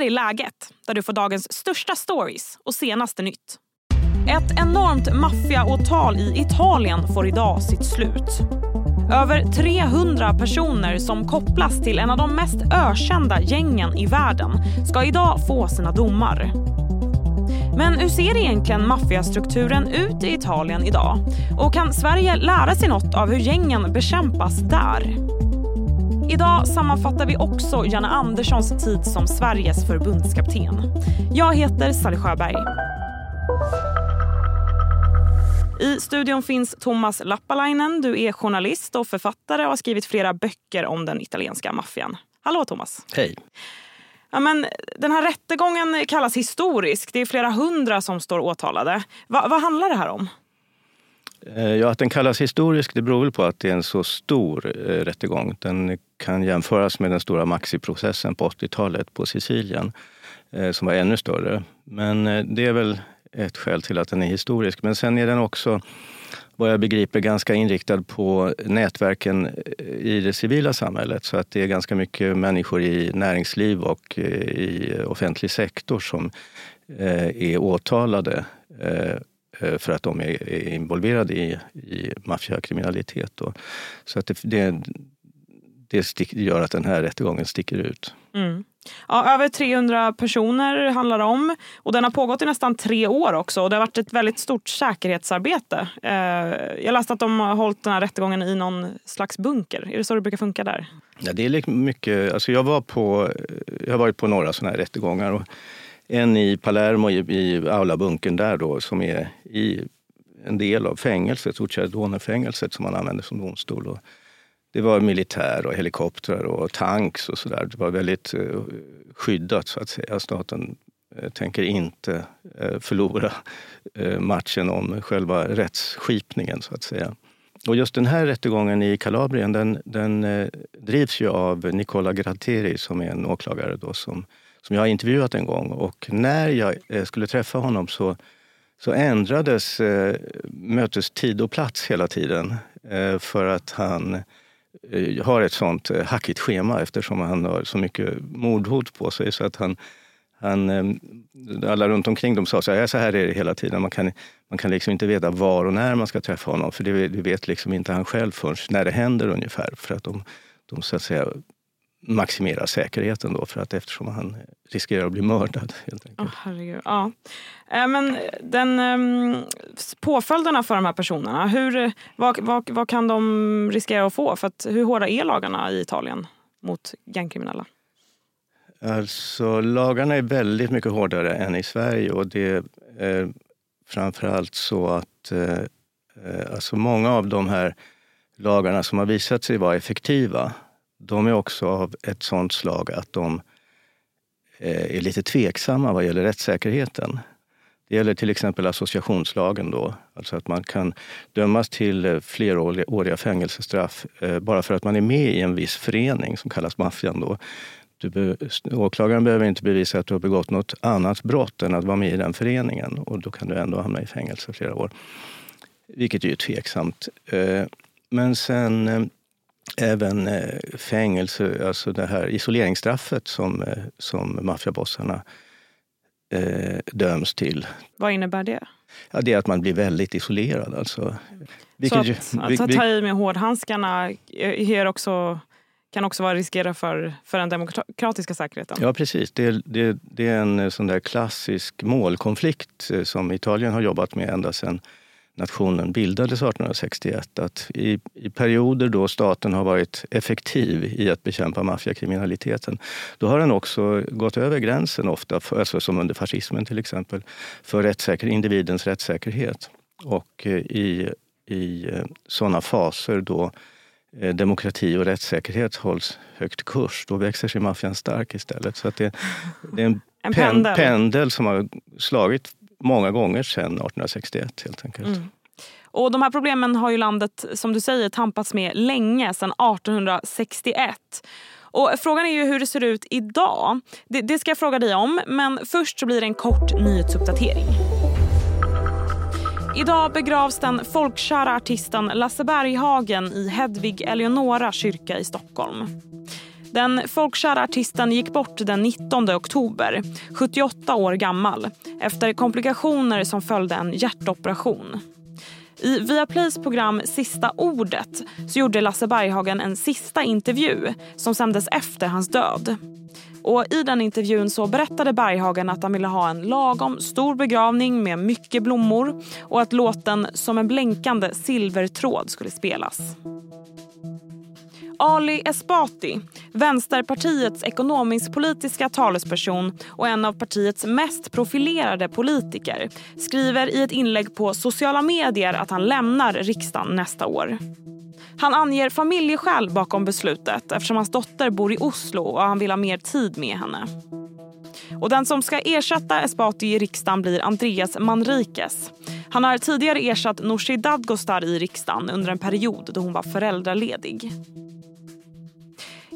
här är läget, där du får dagens största stories och senaste nytt. Ett enormt maffiaåtal i Italien får idag sitt slut. Över 300 personer som kopplas till en av de mest ökända gängen i världen ska idag få sina domar. Men hur ser egentligen maffiastrukturen ut i Italien idag? Och kan Sverige lära sig något av hur gängen bekämpas där? Idag sammanfattar vi också Janne Anderssons tid som Sveriges förbundskapten. Jag heter Sally Sjöberg. I studion finns Thomas Lappalainen. Du är journalist och författare och har skrivit flera böcker om den italienska maffian. Hallå Thomas. Hej. Ja, men den här rättegången kallas historisk. Det är flera hundra som står åtalade. Va, vad handlar det här om? Eh, ja, att den kallas historisk det beror väl på att det är en så stor eh, rättegång. Den kan jämföras med den stora Maxiprocessen på 80-talet på Sicilien eh, som var ännu större. Men eh, det är väl ett skäl till att den är historisk. Men sen är den också, vad jag begriper, ganska inriktad på nätverken eh, i det civila samhället. Så att det är ganska mycket människor i näringsliv och eh, i offentlig sektor som eh, är åtalade eh, för att de är involverade i, i maffiakriminalitet. Så att det, det, det gör att den här rättegången sticker ut. Mm. Ja, över 300 personer handlar det om. Och den har pågått i nästan tre år också. Och det har varit ett väldigt stort säkerhetsarbete. Eh, jag läste att de har hållit den här rättegången i någon slags bunker. Är det så det brukar funka där? Ja, det är mycket, alltså jag, var på, jag har varit på några sådana här rättegångar. Och en i Palermo, i, i Aula-bunkern där då, som är i en del av fängelset, Ucciardone-fängelset som man använde som domstol. Och det var militär och helikoptrar och tanks och sådär. Det var väldigt eh, skyddat så att säga. Staten eh, tänker inte eh, förlora eh, matchen om själva rättsskipningen så att säga. Och just den här rättegången i Kalabrien den, den eh, drivs ju av Nicola Gratteri som är en åklagare då som, som jag har intervjuat en gång. Och när jag eh, skulle träffa honom så, så ändrades eh, mötestid och plats hela tiden. Eh, för att han Eh, har ett sånt eh, hackigt schema eftersom han har så mycket mordhot på sig. Så att han, han, alla runt omkring dem sa så här, så här är det hela tiden. Man kan, man kan liksom inte veta var och när man ska träffa honom. För det, det vet liksom inte han själv förrän när det händer ungefär. För att de, de så att säga maximera säkerheten då för att eftersom han riskerar att bli mördad. Helt enkelt. Oh, herregud. Ja. Äh, men den, um, påföljderna för de här personerna, hur, vad, vad, vad kan de riskera att få? För att, hur hårda är lagarna i Italien mot gängkriminella? Alltså, lagarna är väldigt mycket hårdare än i Sverige och det är framförallt så att eh, eh, alltså många av de här lagarna som har visat sig vara effektiva de är också av ett sånt slag att de eh, är lite tveksamma vad gäller rättssäkerheten. Det gäller till exempel associationslagen då, alltså att man kan dömas till eh, fleråriga fängelsestraff eh, bara för att man är med i en viss förening som kallas maffian. Då. Du åklagaren behöver inte bevisa att du har begått något annat brott än att vara med i den föreningen och då kan du ändå hamna i fängelse flera år. Vilket är ju tveksamt. Men sen även eh, fängelse, alltså det här isoleringsstraffet som, eh, som maffiabossarna eh, döms till. Vad innebär det? Ja, det är att man blir väldigt isolerad. Alltså. Vilket, Så att, att ta i med hårdhandskarna ger också, kan också vara riskera för, för den demokratiska säkerheten? Ja, precis. Det, det, det är en sån där klassisk målkonflikt som Italien har jobbat med ända sedan nationen bildades 1861 att i, i perioder då staten har varit effektiv i att bekämpa maffiakriminaliteten, då har den också gått över gränsen ofta, för, alltså som under fascismen till exempel, för rättssäker, individens rättssäkerhet. Och eh, i, i eh, sådana faser då eh, demokrati och rättssäkerhet hålls högt kurs, då växer sig maffian stark istället. Så att det, det är en, en pendel. pendel som har slagit många gånger sedan 1861 helt enkelt. Mm. Och de här problemen har ju landet, som du säger, tampats med länge, sedan 1861. Och frågan är ju hur det ser ut idag. Det, det ska jag fråga dig om, men först så blir det en kort nyhetsuppdatering. Idag begravs den folkkära artisten Lasse Berghagen i Hedvig Eleonora kyrka i Stockholm. Den folkkära artisten gick bort den 19 oktober, 78 år gammal efter komplikationer som följde en hjärtoperation. I Viaplays program Sista ordet så gjorde Lasse Berghagen en sista intervju som sändes efter hans död. Och I den intervjun så berättade Berghagen att han ville ha en lagom stor begravning med mycket blommor och att låten Som en blänkande silvertråd skulle spelas. Ali Esbati, Vänsterpartiets ekonomisk-politiska talesperson och en av partiets mest profilerade politiker skriver i ett inlägg på sociala medier att han lämnar riksdagen nästa år. Han anger familjeskäl bakom beslutet eftersom hans dotter bor i Oslo och han vill ha mer tid med henne. Och den som ska ersätta Esbati i riksdagen blir Andreas Manrikes. Han har tidigare ersatt Nooshi Dadgostar i riksdagen under en period då hon var föräldraledig.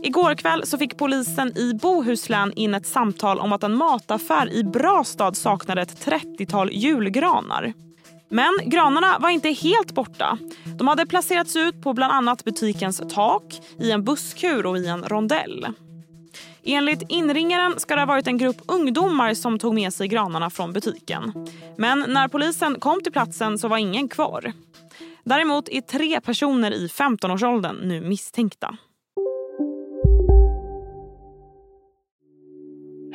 Igår kväll så fick polisen i Bohuslän in ett samtal om att en mataffär i Brastad saknade ett 30-tal julgranar. Men granarna var inte helt borta. De hade placerats ut på bland annat butikens tak, i en busskur och i en rondell. Enligt inringaren ska det ha varit en grupp ungdomar som tog med sig granarna från butiken. Men när polisen kom till platsen så var ingen kvar. Däremot är tre personer i 15-årsåldern nu misstänkta.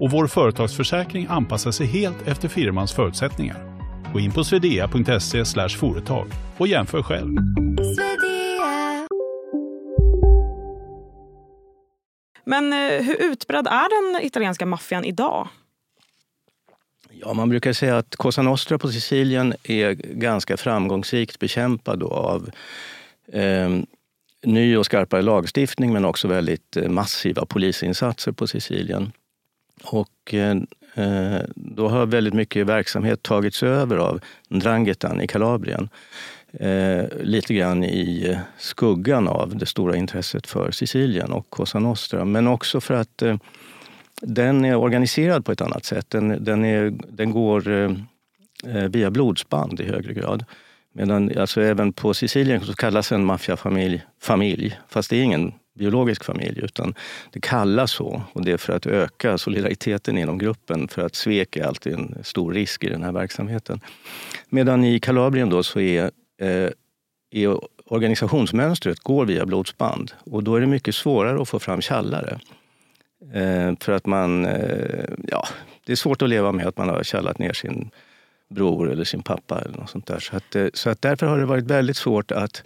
och vår företagsförsäkring anpassar sig helt efter firmans förutsättningar. Gå in på swedea.se företag och jämför själv. Men eh, hur utbredd är den italienska maffian idag? Ja, man brukar säga att Cosa Nostra på Sicilien är ganska framgångsrikt bekämpad av eh, ny och skarpare lagstiftning men också väldigt eh, massiva polisinsatser på Sicilien. Och eh, eh, då har väldigt mycket verksamhet tagits över av Ndrangetan i Kalabrien. Eh, lite grann i skuggan av det stora intresset för Sicilien och Cosa Nostra. Men också för att eh, den är organiserad på ett annat sätt. Den, den, är, den går eh, eh via blodsband i högre grad. Medan alltså även på Sicilien så kallas en maffiafamilj familj, fast det är ingen biologisk familj, utan det kallas så. Och det är för att öka solidariteten inom gruppen, för att svek är alltid en stor risk i den här verksamheten. Medan i Kalabrien då så är, eh, är organisationsmönstret går via blodsband och då är det mycket svårare att få fram tjallare. Eh, för att man, eh, ja, det är svårt att leva med att man har tjallat ner sin bror eller sin pappa eller något sånt där. Så, att, eh, så att därför har det varit väldigt svårt att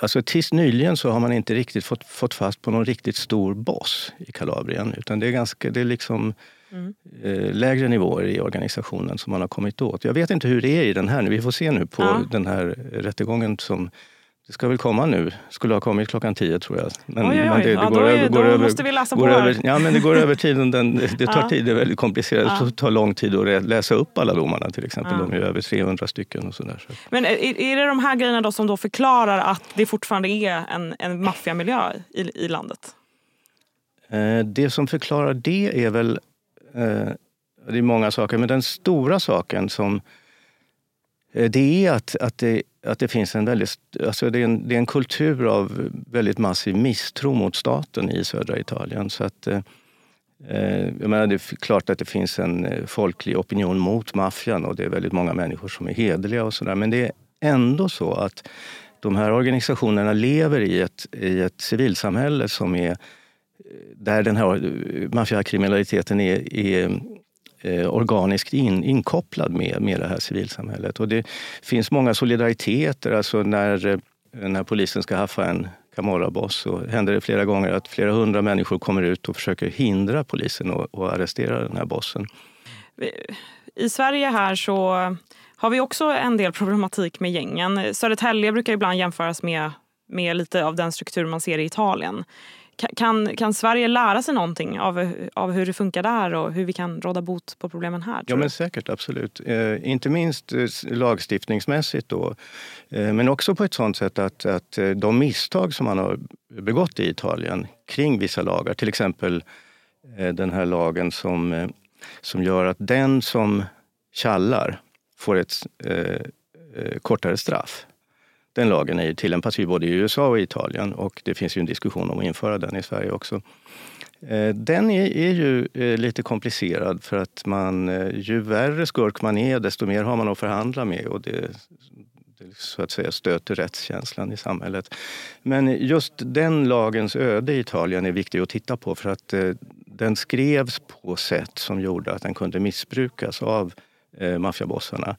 Alltså tills nyligen så har man inte riktigt fått, fått fast på någon riktigt stor boss i Kalabrien. Utan det är, ganska, det är liksom mm. eh, lägre nivåer i organisationen som man har kommit åt. Jag vet inte hur det är i den här nu. Vi får se nu på ja. den här rättegången som det ska väl komma nu. Skulle ha kommit klockan tio tror jag. Men, oj, oj, oj. Men det, det ja, går, är, över, går över, måste vi läsa på över, Ja, men det går över tiden. Den, det tar ja. tid, det är väldigt komplicerat. Ja. Det tar lång tid att läsa upp alla domarna till exempel. Ja. De är över 300 stycken och sådär. Så. Men är, är det de här grejerna då som då förklarar att det fortfarande är en, en maffiamiljö i, i landet? Eh, det som förklarar det är väl, eh, det är många saker, men den stora saken som Eh, det är att, att, det, att det finns en väldigt... Alltså det, är en, det är en kultur av väldigt massiv misstro mot staten i södra Italien. Så att, eh, eh jag menar, det är klart att det finns en eh, folklig opinion mot maffian och det är väldigt många människor som är hederliga och sådär. Men det är ändå så att de här organisationerna lever i ett, i ett civilsamhälle som är eh, där den här maffiakriminaliteten är, är eh, organiskt in, inkopplad med, med det här civilsamhället. Och det finns många solidariteter. Alltså när, eh, när polisen ska haffa en Camorra-boss så händer det flera gånger att flera hundra människor kommer ut och försöker hindra polisen att arrestera den här bossen. I Sverige här så har vi också en del problematik med gängen. Södertälje brukar ibland jämföras med, med lite av den struktur man ser i Italien. Kan, kan Sverige lära sig någonting av, av hur det funkar där och hur vi kan råda bot på problemen här? Ja, men säkert. Absolut. Eh, inte minst eh, lagstiftningsmässigt då. Eh, men också på ett sånt sätt att, att eh, de misstag som man har begått i Italien kring vissa lagar, till exempel eh, den här lagen som, som gör att den som kallar får ett kortare straff den lagen är tillämpas ju både i USA och Italien och det finns ju en diskussion om att införa den i Sverige också. Eh, den är, är ju eh, lite komplicerad för att man, eh, ju värre skurk man är desto mer har man att förhandla med och det, det så att säga stöter rättskänslan i samhället. Men just den lagens öde i Italien är viktig att titta på för att den skrevs på sätt som gjorde att den kunde missbrukas av maffiabossarna.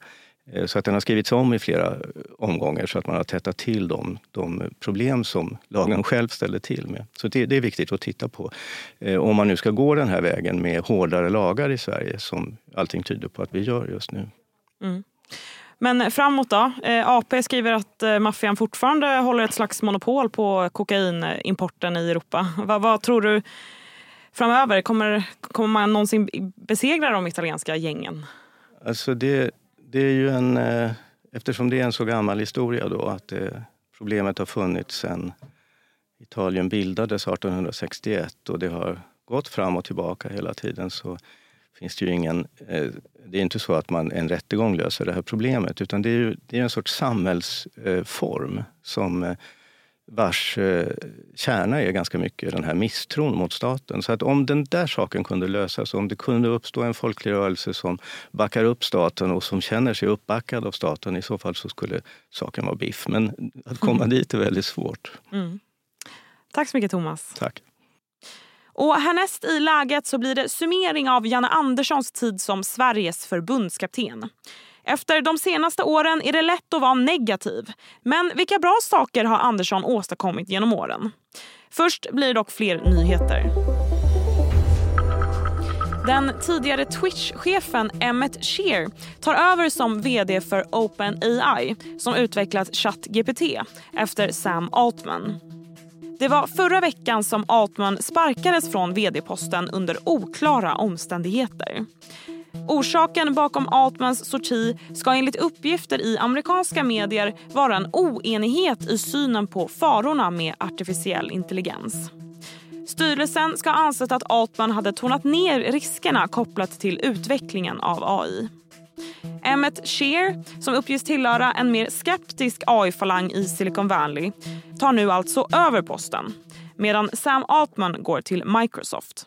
Eh, så att den har skrivits om i flera omgångar så att man har tätat till de, de problem som lagen själv ställde till med. Så det, det, är viktigt att titta på. Eh, om man nu ska gå den här vägen med hårdare lagar i Sverige som allting tyder på att vi gör just nu. Mm. Men framåt då? Eh, AP skriver att maffian fortfarande håller ett slags monopol på kokainimporten i Europa. Vad, vad tror du framöver? Kommer, kommer man någonsin besegra de italienska gängen? Alltså det, det är ju en, eh, eftersom det är en så gammal historia då att det, problemet har funnits sedan Italien bildades 1861 och det har gått fram och tillbaka hela tiden så finns det ju ingen... Eh, det är inte så att man en rättegång löser det här problemet utan det är, ju, det är en sorts samhällsform som eh, vars eh, kärna är ganska mycket den här misstron mot staten. Så att om den där saken kunde lösas, om det kunde uppstå en folklig rörelse som backar upp staten och som känner sig uppbackad av staten, i så fall så skulle saken vara biff. Men att komma mm. dit är väldigt svårt. Mm. Tack så mycket Thomas. Tack. Och härnäst i läget så blir det summering av Janne Anderssons tid som Sveriges förbundskapten. Efter de senaste åren är det lätt att vara negativ. Men vilka bra saker har Andersson åstadkommit genom åren? Först blir det dock fler nyheter. Den tidigare Twitch-chefen Emmet Shear tar över som vd för OpenAI som utvecklat ChatGPT efter Sam Altman. Det var förra veckan som Altman sparkades från vd-posten under oklara omständigheter. Orsaken bakom Altmans sorti ska enligt uppgifter i amerikanska medier vara en oenighet i synen på farorna med artificiell intelligens. Styrelsen ska ha ansett att Altman hade tonat ner riskerna kopplat till utvecklingen av AI. Emmet Shear, som uppges tillhöra en mer skeptisk AI-falang i Silicon Valley tar nu alltså över posten medan Sam Altman går till Microsoft.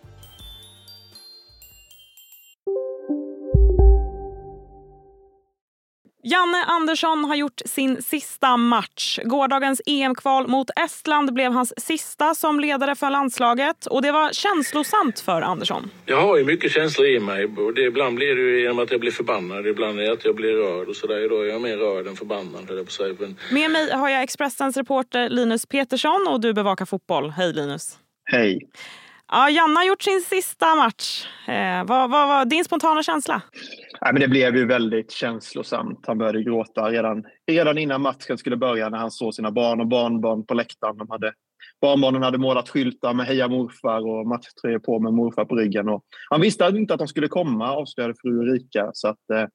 Janne Andersson har gjort sin sista match. Gårdagens EM-kval mot Estland blev hans sista som ledare för landslaget. Och Det var känslosamt för Andersson. Jag har ju mycket känslor i mig. Det, ibland blir det ju genom att jag blir förbannad, ibland är det att jag blir rörd. Och så där. Idag är jag mer rörd än förbannad. På Men... Med mig har jag Expressens reporter Linus Petersson och du bevakar fotboll. Hej Linus! Hej! Ja, Janne har gjort sin sista match. Eh, vad var din spontana känsla? Nej, men det blev ju väldigt känslosamt. Han började gråta redan, redan innan matchen skulle börja när han såg sina barn och barnbarn på läktaren. De hade, barnbarnen hade målat skyltar med Heja morfar och matchtröjor på med morfar på ryggen. Och han visste inte att de skulle komma, avslöjade fru Ulrika. Så att, eh,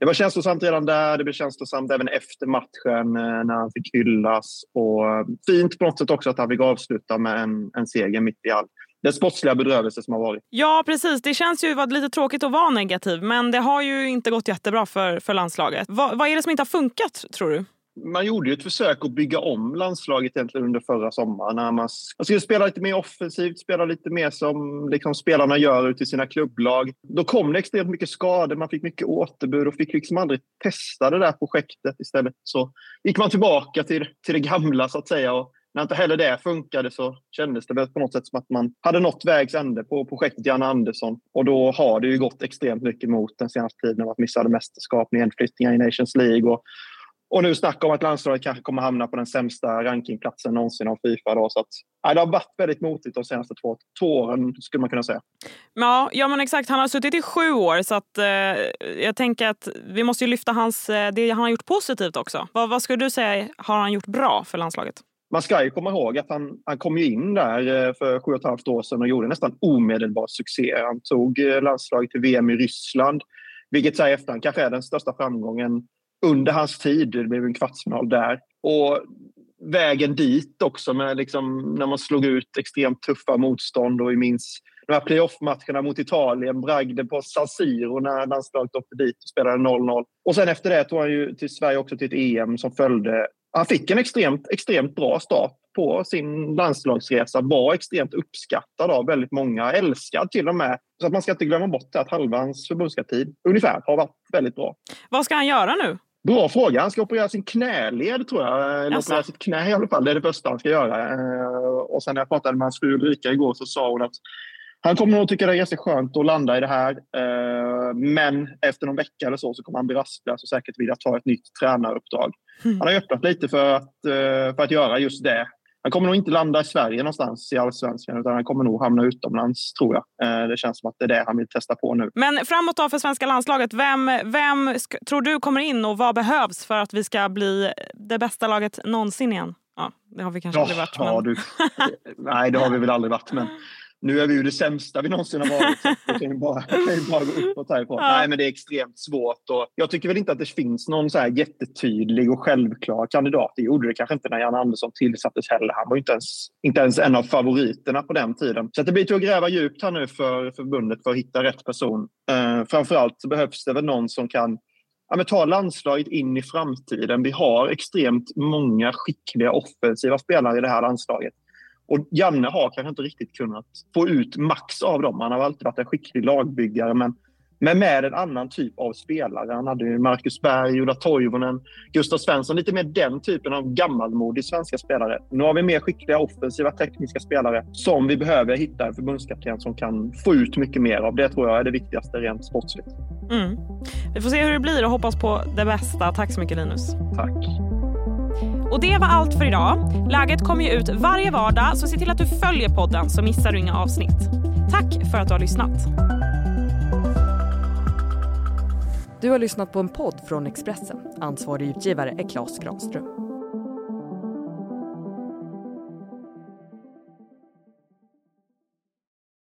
det var känslosamt redan där. Det blev känslosamt även efter matchen eh, när han fick hyllas. Och eh, fint på något sätt också att han fick avsluta med en, en seger mitt i allt den sportsliga bedrövelse som har varit. Ja, precis. Det känns ju lite tråkigt att vara negativ, men det har ju inte gått jättebra för, för landslaget. Va, vad är det som inte har funkat, tror du? man gjorde ju ett försök att bygga om landslaget egentligen under förra sommaren. När man, skulle spela lite mer offensivt, spela lite mer som liksom spelarna gör ute i sina klubblag. Då kom det extremt mycket skador, man fick mycket återbud och fick liksom aldrig testa det där projektet. Istället så gick man tillbaka till, till det gamla så att säga. Och när inte heller det funkade så kändes det väl på något sätt som att man hade nått vägs ände på projektet Janne Andersson. Och då har det ju gått extremt mycket mot den senaste tiden av att missade mästerskap, nedflyttningar i Nations League och Och nu snack om att landslaget kanske kommer hamna på den sämsta rankingplatsen någonsin av Fifa. Då, så att, ja, det har varit väldigt motigt de senaste två, två åren skulle man kunna säga. Ja, ja men exakt. Han har suttit i sju år så att, eh, jag tänker att vi måste lyfta hans, eh, det han har gjort positivt också. Vad, vad skulle du säga har han gjort bra för landslaget? Man ska ju komma ihåg att han, han kom in där eh, för sju och ett halvt år sedan och gjorde nästan omedelbar succé. Han tog eh, landslaget till VM i Ryssland, vilket så här efterhand kanske är den största framgången under hans tid. Det blev en kvartsfinal där. Och vägen dit också med liksom, när man slog ut extremt tuffa motstånd och vi minns de här playoff-matcherna mot Italien, bragde på San Siro när landslaget åkte dit och spelade 0-0. Och sen efter det tog han ju till Sverige också till ett EM som följde. Han fick en extremt, extremt bra start på sin landslagsresa, var extremt uppskattad av väldigt många, älskad till och med. Så att man ska inte glömma bort att halva hans förbundskaptid ungefär har varit väldigt bra. Vad ska han göra nu? Bra fråga. Han ska operera sin knäled, tror jag. Eller operera sitt knä i alla fall. Det är det första han ska göra. Eh, och sen när jag pratade med hans fru Ulrika igår så sa hon att han kommer nog tycka det är ganska skönt att landa i det här. Eh, men efter någon vecka eller så så kommer han bli rastlös och säkert vilja ta ett nytt tränaruppdrag. Mm. Han har öppnat lite för att, eh, för att göra just det. Han kommer nog inte landa i Sverige någonstans i allsvenskan utan han kommer nog hamna utomlands tror jag. Det känns som att det är det han vill testa på nu. Men framåt då för svenska landslaget. Vem, vem tror du kommer in och vad behövs för att vi ska bli det bästa laget någonsin igen? Ja, det har vi kanske oh, aldrig varit. Ja, du. Nej, det har vi väl aldrig varit. Men nu är vi ju det sämsta vi någonsin har varit. Så det kan ju bara, kan ju bara gå uppåt härifrån. Ja. Nej, men det är extremt svårt. Och jag tycker väl inte att det finns någon så här jättetydlig och självklar kandidat. Det gjorde det kanske inte när Jan Andersson tillsattes heller. Han var inte ens, inte ens en av favoriterna på den tiden. Så det blir till att gräva djupt här nu för förbundet för att hitta rätt person. Uh, framförallt så behövs det väl någon som kan ja, men ta landslaget in i framtiden. Vi har extremt många skickliga offensiva spelare i det här landslaget. Och Janne har kanske inte riktigt kunnat få ut max av dem. Han har alltid varit en skicklig lagbyggare men, men med en annan typ av spelare. Han hade ju Marcus Berg, Ola Toivonen, Gustav Svensson. Lite mer den typen av gammalmodig svenska spelare. Nu har vi mer skickliga offensiva tekniska spelare som vi behöver hitta en förbundskapten som kan få ut mycket mer av. Det tror jag är det viktigaste rent sportsligt. Mm. Vi får se hur det blir och hoppas på det bästa. Tack så mycket Linus. Tack. Och det var allt för idag. Läget kommer ju ut varje vardag så se till att du följer podden så missar du inga avsnitt. Tack för att du har lyssnat. Du har lyssnat på en podd från Expressen. Ansvarig utgivare är Klas Granström.